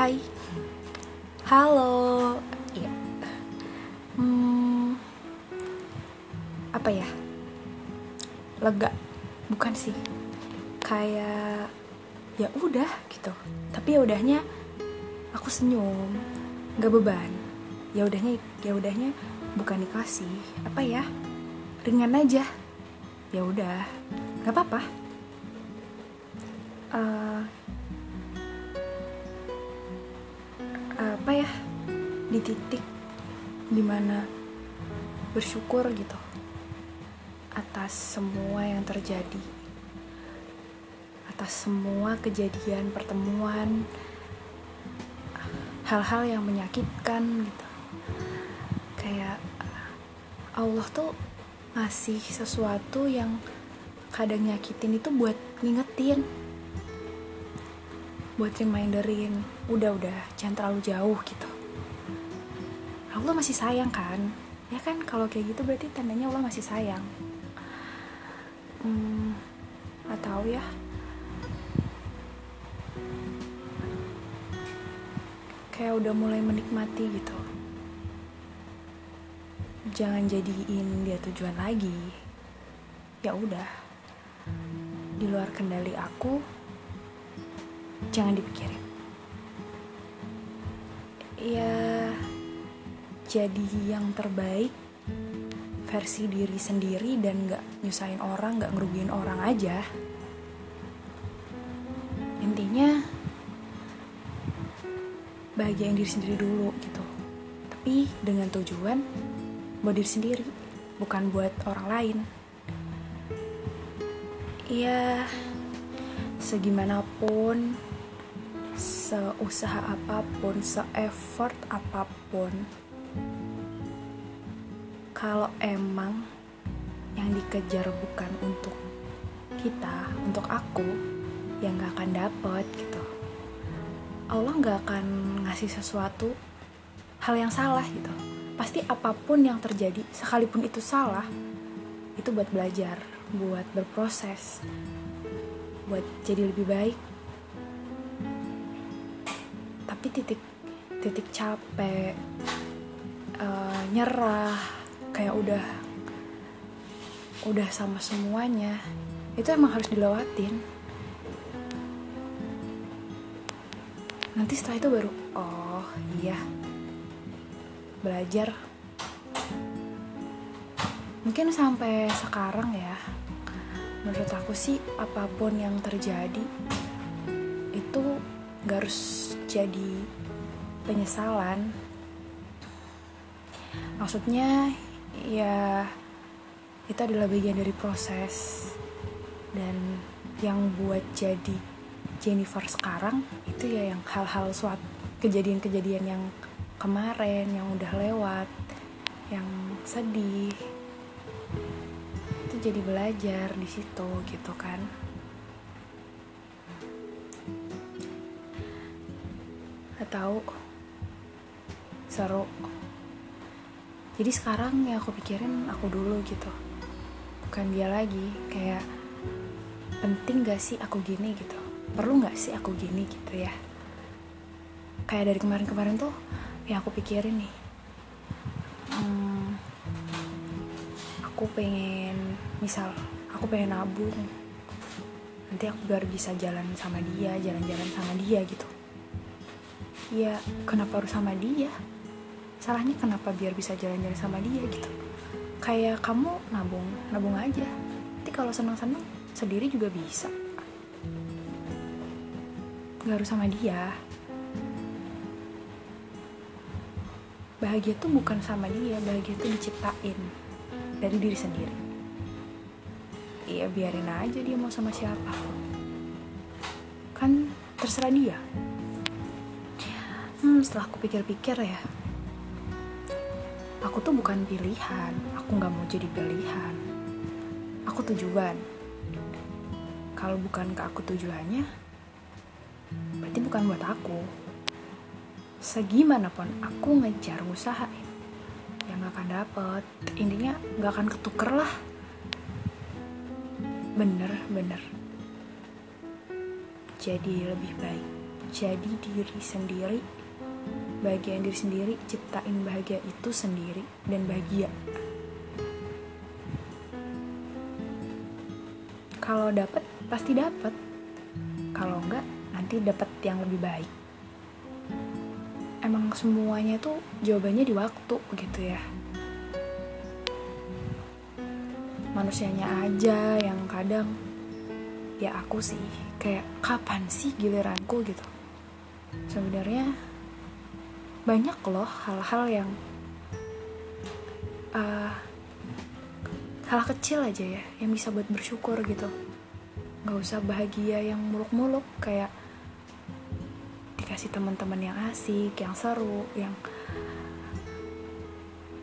Hai, halo, iya, hmm, apa ya? Lega, bukan sih? Kayak ya udah gitu. Tapi ya udahnya aku senyum, nggak beban. Ya udahnya, ya udahnya bukan dikasih, apa ya? Ringan aja. Ya udah, nggak apa-apa. Eh, apa ya di titik di mana bersyukur gitu atas semua yang terjadi atas semua kejadian pertemuan hal-hal yang menyakitkan gitu. Kayak Allah tuh ngasih sesuatu yang kadang nyakitin itu buat ngingetin buat reminderin udah udah jangan terlalu jauh gitu. Allah masih sayang kan? Ya kan kalau kayak gitu berarti tandanya Allah masih sayang. Hmm, tahu ya. Kayak udah mulai menikmati gitu. Jangan jadiin dia tujuan lagi. Ya udah di luar kendali aku jangan dipikirin. Ya jadi yang terbaik versi diri sendiri dan gak nyusahin orang gak ngerugiin orang aja. Intinya bahagiain diri sendiri dulu gitu. Tapi dengan tujuan buat diri sendiri bukan buat orang lain. Ya segimanapun seusaha apa pun se-effort apa pun kalau emang yang dikejar bukan untuk kita untuk aku yang gak akan dapet gitu. Allah gak akan ngasih sesuatu hal yang salah gitu. Pasti apa pun yang terjadi sekalipun itu salah itu buat belajar buat berproses buat jadi lebih baik tapi titik titik capek uh, nyerah kayak udah udah sama semuanya itu emang harus dilewatin. Nanti setelah itu baru oh iya belajar. Mungkin sampai sekarang ya menurut aku sih apa pun yang terjadi itu gak harus jadi penyesalan. Maksudnya ya itu adalah bagian dari proses. Dan yang buat jadi Jennifer sekarang itu ya yang hal-hal suatu kejadian-kejadian yang kemarin yang udah lewat yang sedih. Itu jadi belajar di situ gitu kan atau seru. Jadi sekarang ya aku pikirin aku dulu gitu. Bukan dia lagi kayak penting gak sih aku gini gitu? Perlu gak sih aku gini gitu ya? Kayak dari kemarin-kemarin tuh yang aku pikirin nih. Hmm, aku pengen misal aku pengen nabung. Nanti aku biar bisa jalan sama dia jalan-jalan sama dia gitu ya kenapa harus sama dia? Salahnya kenapa biar bisa jalan-jalan sama dia gitu? Kayak kamu nabung nabung aja. Nanti kalau senang-senang sendiri juga bisa. Gak harus sama dia. Bahagia tuh bukan sama dia bahagia tuh diciptain dari diri sendiri. Iya biarin aja dia mau sama siapa. Kan terserah dia hmm setelah aku pikir-pikir ya. Aku tuh bukan pilihan. Aku nggak mau jadi pilihan. Aku tujuan. Kalau bukan ke aku tujuannya berarti bukan buat aku. Segimanapun aku ngejar usahain yang gak akan dapet. Intinya gak akan ketuker lah. Bener bener. Jadi lebih baik jadi diri sendiri bahagian diri sendiri ciptain bahagia itu sendiri dan bahagia. Kalau dapat pasti dapat kalau enggak nanti dapat yang lebih baik. Emang semuanya tuh jawabannya di waktu gitu ya. Manusianya aja yang kadang ya aku sih kayak kapan sih giliranku? gitu. Sebenarnya banyak loh hal-hal yang uh, hal kecil aja ya yang bisa buat bersyukur gitu. Nggak usah bahagia yang muluk-muluk kayak dikasih teman-teman yang asik yang seru yang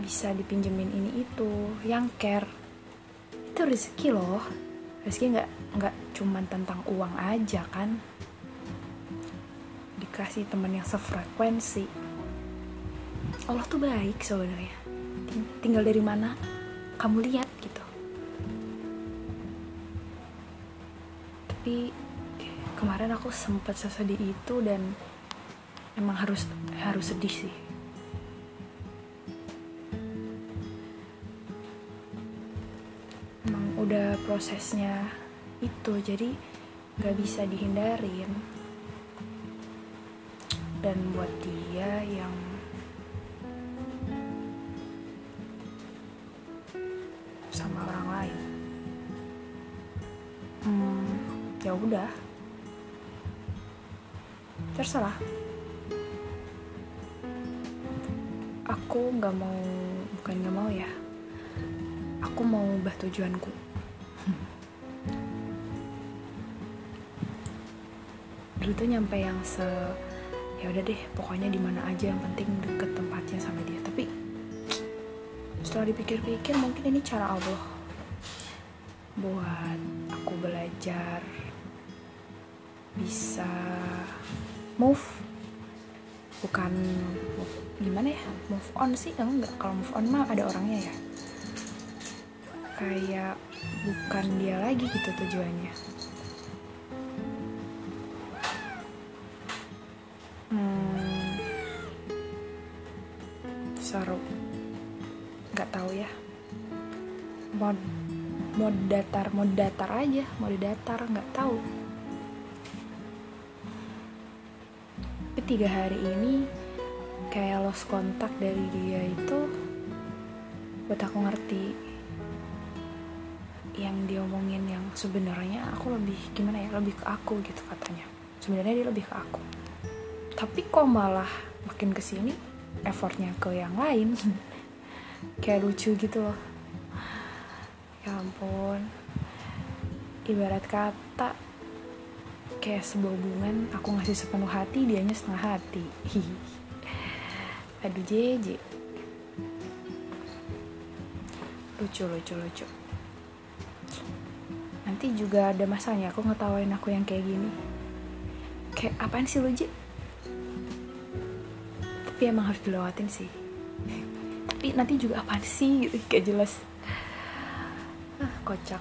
bisa dipinjemin ini itu yang care. Itu rezeki loh. Rezeki nggak nggak cuman tentang uang aja kan. Dikasih teman yang sefrekuensi Allah tuh baik sebenarnya. Tinggal dari mana kamu lihat gitu. Tapi kemarin aku sempat sesedih itu dan emang harus harus sedih sih. Emang udah prosesnya itu jadi nggak bisa dihindarin. Dan buat dia yang sama orang lain. Hmm, ya udah. Terserah. Aku nggak mau bukan nggak mau ya. Aku mau ubah tujuanku. Dulu tuh nyampe yang se ya udah deh pokoknya di mana aja yang penting deket tempatnya sama dia. Tapi setelah dipikir-pikir mungkin ini cara Allah buat aku belajar bisa move. Bukan move gimana ya? Move on sih enggak. Kalau move on mah ada orangnya ya. Kayak bukan dia lagi gitu tujuannya nggak tahu ya. Mau mau datar mau datar aja mau datar nggak tahu. Tapi tiga hari ini kayak lost kontak dari dia itu buat aku ngerti yang dia omongin yang sebenarnya aku lebih gimana ya lebih ke aku gitu katanya. Sebenarnya dia lebih ke aku. Tapi kok malah makin ke sini effortnya ke yang lain kayak lucu gitu loh. Ya ampun. Ibarat kata kayak sebuah hubungan aku ngasih sepenuh hati dianya setengah hati. Aduh jeje lucu lucu lucu. Nanti juga ada masanya aku ngetawain aku yang kayak gini. Kayak apaan sih lu Je? tapi emang harus dilewatin sih tapi nanti juga apaan sih? Gitu kayak jelas. Ah kocak.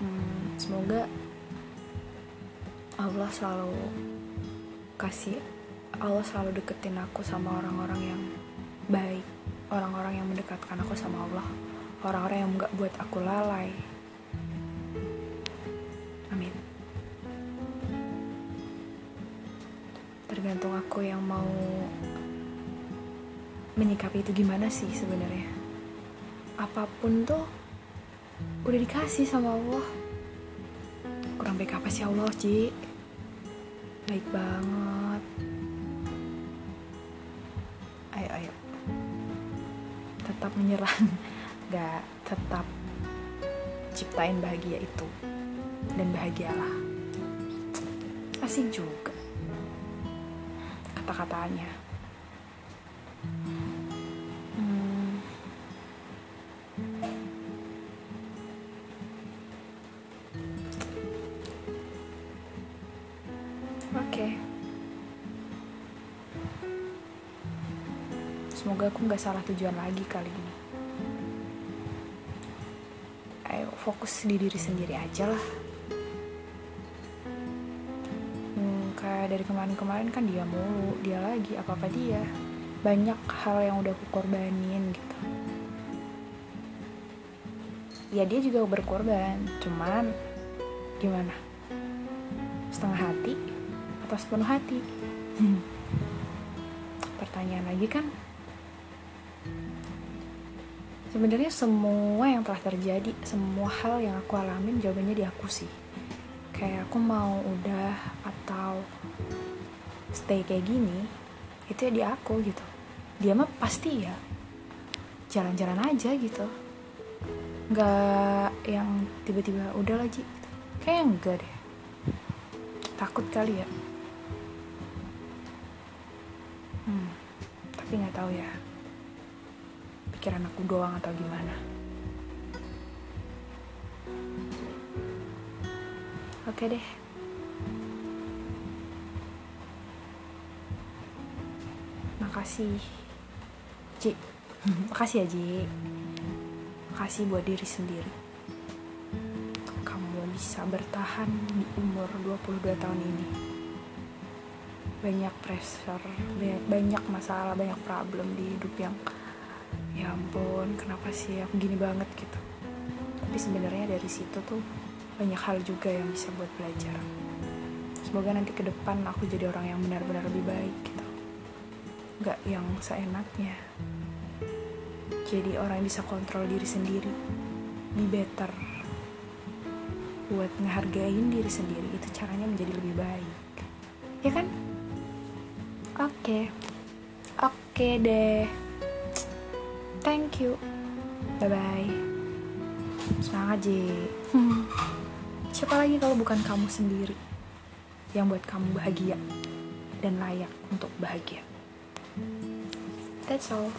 Hmm, semoga Allah selalu kasih Allah selalu deketin aku sama orang-orang yang baik orang-orang yang mendekatkan aku sama Allah orang-orang yang nggak buat aku lalai. Amin. Tergantung aku yang mau menyikapi itu gimana sih sebenarnya? Apa pun tuh udah dikasih sama Allah. Kurang baik apa sih Allah Ci? Baik banget. Ayo ayo. Tetap menyerang. Gak tetap ciptain bahagia itu. Dan bahagialah. Asik juga. Kata-katanya nggak salah tujuan lagi kali ini. Ayo fokus di diri sendiri aja lah. Kayak dari kemarin-kemarin kan dia mulu dia lagi apa apa dia. Banyak hal yang udah aku korbanin gitu. Ya dia juga berkorban cuman gimana? Setengah hati atau sepenuh hati? Pertanyaan lagi kan sebenarnya semua yang telah terjadi semua hal yang aku alamin jawabannya di aku sih. Kayak aku mau udah atau stay kayak gini itu ya di aku gitu. Dia mah pasti ya jalan-jalan aja gitu. Nggak yang tiba-tiba udah lagi gitu. kayak enggak deh. Takut kali ya doang atau gimana? Oke deh. Makasih Ji. Makasih ya Ji. Makasih buat diri sendiri. Kamu bisa bertahan di umur 22 tahun ini. Banyak pressure banyak, banyak masalah banyak problem di hidup yang ya ampun kenapa sih aku gini banget gitu? Tapi sebenarnya dari situ tuh banyak hal juga yang bisa buat belajar. Semoga nanti ke depan aku jadi orang yang benar-benar lebih baik gitu. Nggak yang seenaknya. Jadi orang yang bisa kontrol diri sendiri. Be better buat ngehargain diri sendiri. Itu caranya menjadi lebih baik. Ya kan? Oke. Okay. oke okay deh thank you. Bye bye semangat Ji. Siapa lagi kalau bukan kamu sendiri yang buat kamu bahagia dan layak untuk bahagia? That's all